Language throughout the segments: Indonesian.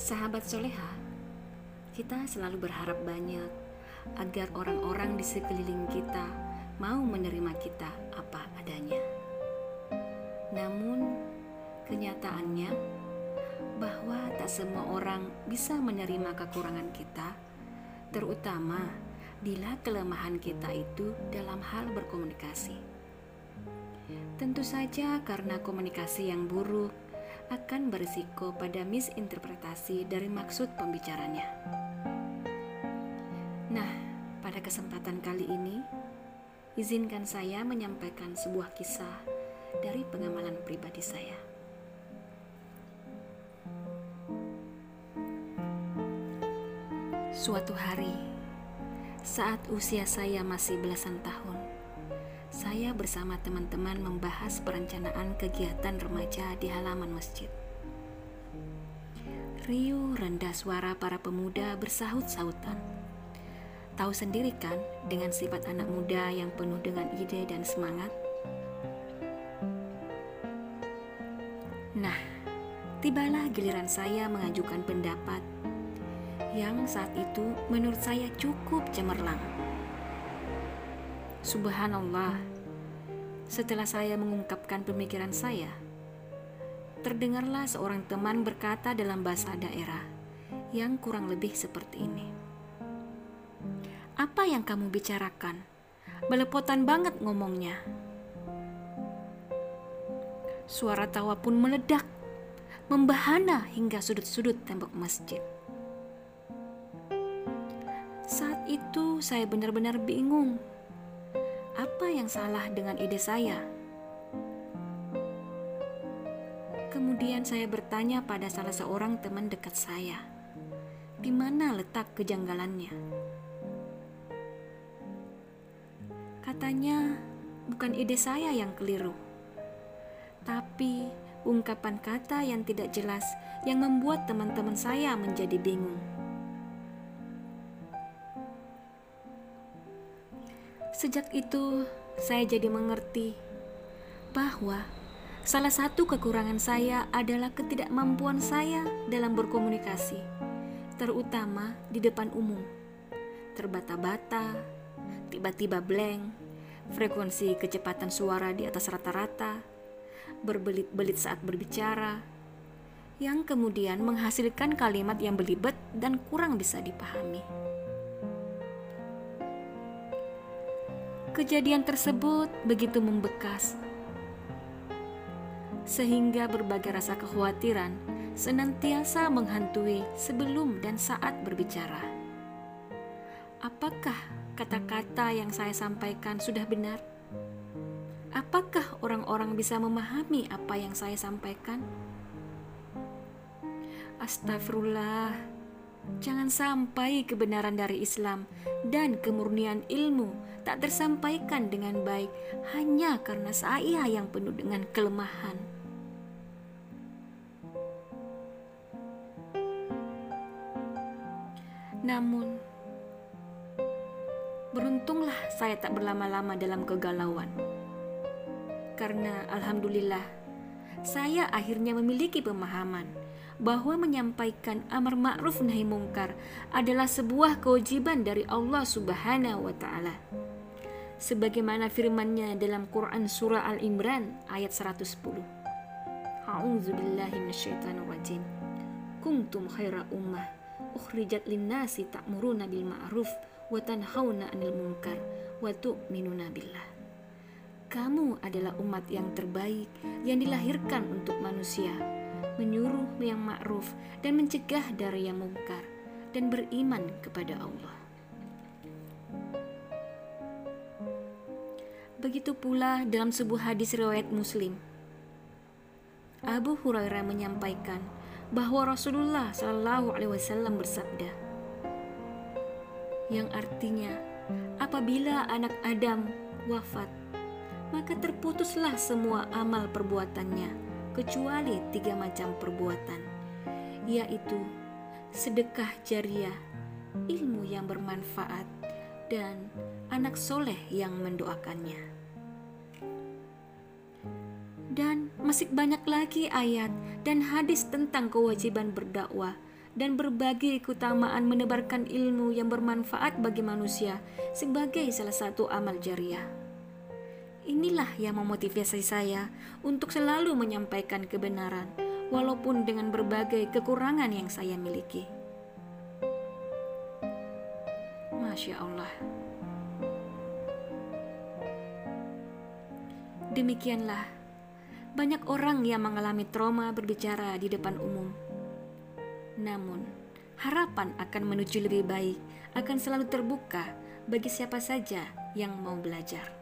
Sahabat soleha, kita selalu berharap banyak agar orang-orang di sekeliling kita mau menerima kita apa adanya. Namun, kenyataannya bahwa tak semua orang bisa menerima kekurangan kita, terutama bila kelemahan kita itu dalam hal berkomunikasi. Tentu saja, karena komunikasi yang buruk akan berisiko pada misinterpretasi dari maksud pembicaranya. Nah, pada kesempatan kali ini, izinkan saya menyampaikan sebuah kisah dari pengamalan pribadi saya. Suatu hari, saat usia saya masih belasan tahun, saya bersama teman-teman membahas perencanaan kegiatan remaja di halaman masjid. Riuh rendah suara para pemuda bersahut-sahutan. Tahu sendiri kan dengan sifat anak muda yang penuh dengan ide dan semangat? Nah, tibalah giliran saya mengajukan pendapat yang saat itu menurut saya cukup cemerlang. Subhanallah, setelah saya mengungkapkan pemikiran saya, terdengarlah seorang teman berkata dalam bahasa daerah yang kurang lebih seperti ini. Apa yang kamu bicarakan? Belepotan banget ngomongnya. Suara tawa pun meledak, membahana hingga sudut-sudut tembok masjid. Saat itu saya benar-benar bingung yang salah dengan ide saya? Kemudian saya bertanya pada salah seorang teman dekat saya, di mana letak kejanggalannya? Katanya, bukan ide saya yang keliru, tapi ungkapan kata yang tidak jelas yang membuat teman-teman saya menjadi bingung. Sejak itu, saya jadi mengerti bahwa salah satu kekurangan saya adalah ketidakmampuan saya dalam berkomunikasi, terutama di depan umum. Terbata-bata, tiba-tiba blank, frekuensi kecepatan suara di atas rata-rata, berbelit-belit saat berbicara, yang kemudian menghasilkan kalimat yang belibet dan kurang bisa dipahami. Kejadian tersebut begitu membekas, sehingga berbagai rasa kekhawatiran senantiasa menghantui sebelum dan saat berbicara. Apakah kata-kata yang saya sampaikan sudah benar? Apakah orang-orang bisa memahami apa yang saya sampaikan? Astagfirullah, jangan sampai kebenaran dari Islam dan kemurnian ilmu tak tersampaikan dengan baik hanya karena saya yang penuh dengan kelemahan. Namun, beruntunglah saya tak berlama-lama dalam kegalauan. Karena alhamdulillah, saya akhirnya memiliki pemahaman bahwa menyampaikan amar ma'ruf nahi mungkar adalah sebuah kewajiban dari Allah Subhanahu wa taala sebagaimana firman-Nya dalam Quran surah Al-Imran ayat 110. A'udzu billahi minasyaitonir rajim. Kuntum khaira ummah ukhrijat lin-nasi ta'muruna bil ma'ruf wa tanhauna 'anil munkar wa tu'minuna billah. Kamu adalah umat yang terbaik yang dilahirkan untuk manusia, menyuruh yang ma'ruf dan mencegah dari yang mungkar dan beriman kepada Allah. Begitu pula dalam sebuah hadis riwayat Muslim. Abu Hurairah menyampaikan bahwa Rasulullah Shallallahu Alaihi Wasallam bersabda, yang artinya apabila anak Adam wafat, maka terputuslah semua amal perbuatannya kecuali tiga macam perbuatan, yaitu sedekah jariah, ilmu yang bermanfaat, dan anak soleh yang mendoakannya. Dan masih banyak lagi ayat dan hadis tentang kewajiban berdakwah dan berbagi keutamaan menebarkan ilmu yang bermanfaat bagi manusia sebagai salah satu amal jariah. Inilah yang memotivasi saya untuk selalu menyampaikan kebenaran, walaupun dengan berbagai kekurangan yang saya miliki. Masya Allah. Demikianlah, banyak orang yang mengalami trauma berbicara di depan umum. Namun, harapan akan menuju lebih baik akan selalu terbuka bagi siapa saja yang mau belajar.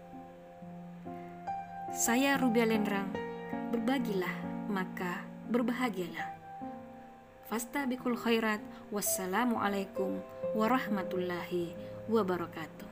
Saya Rubia Lendrang, berbagilah maka berbahagialah. Fasta bikul khairat. Wassalamualaikum warahmatullahi wabarakatuh.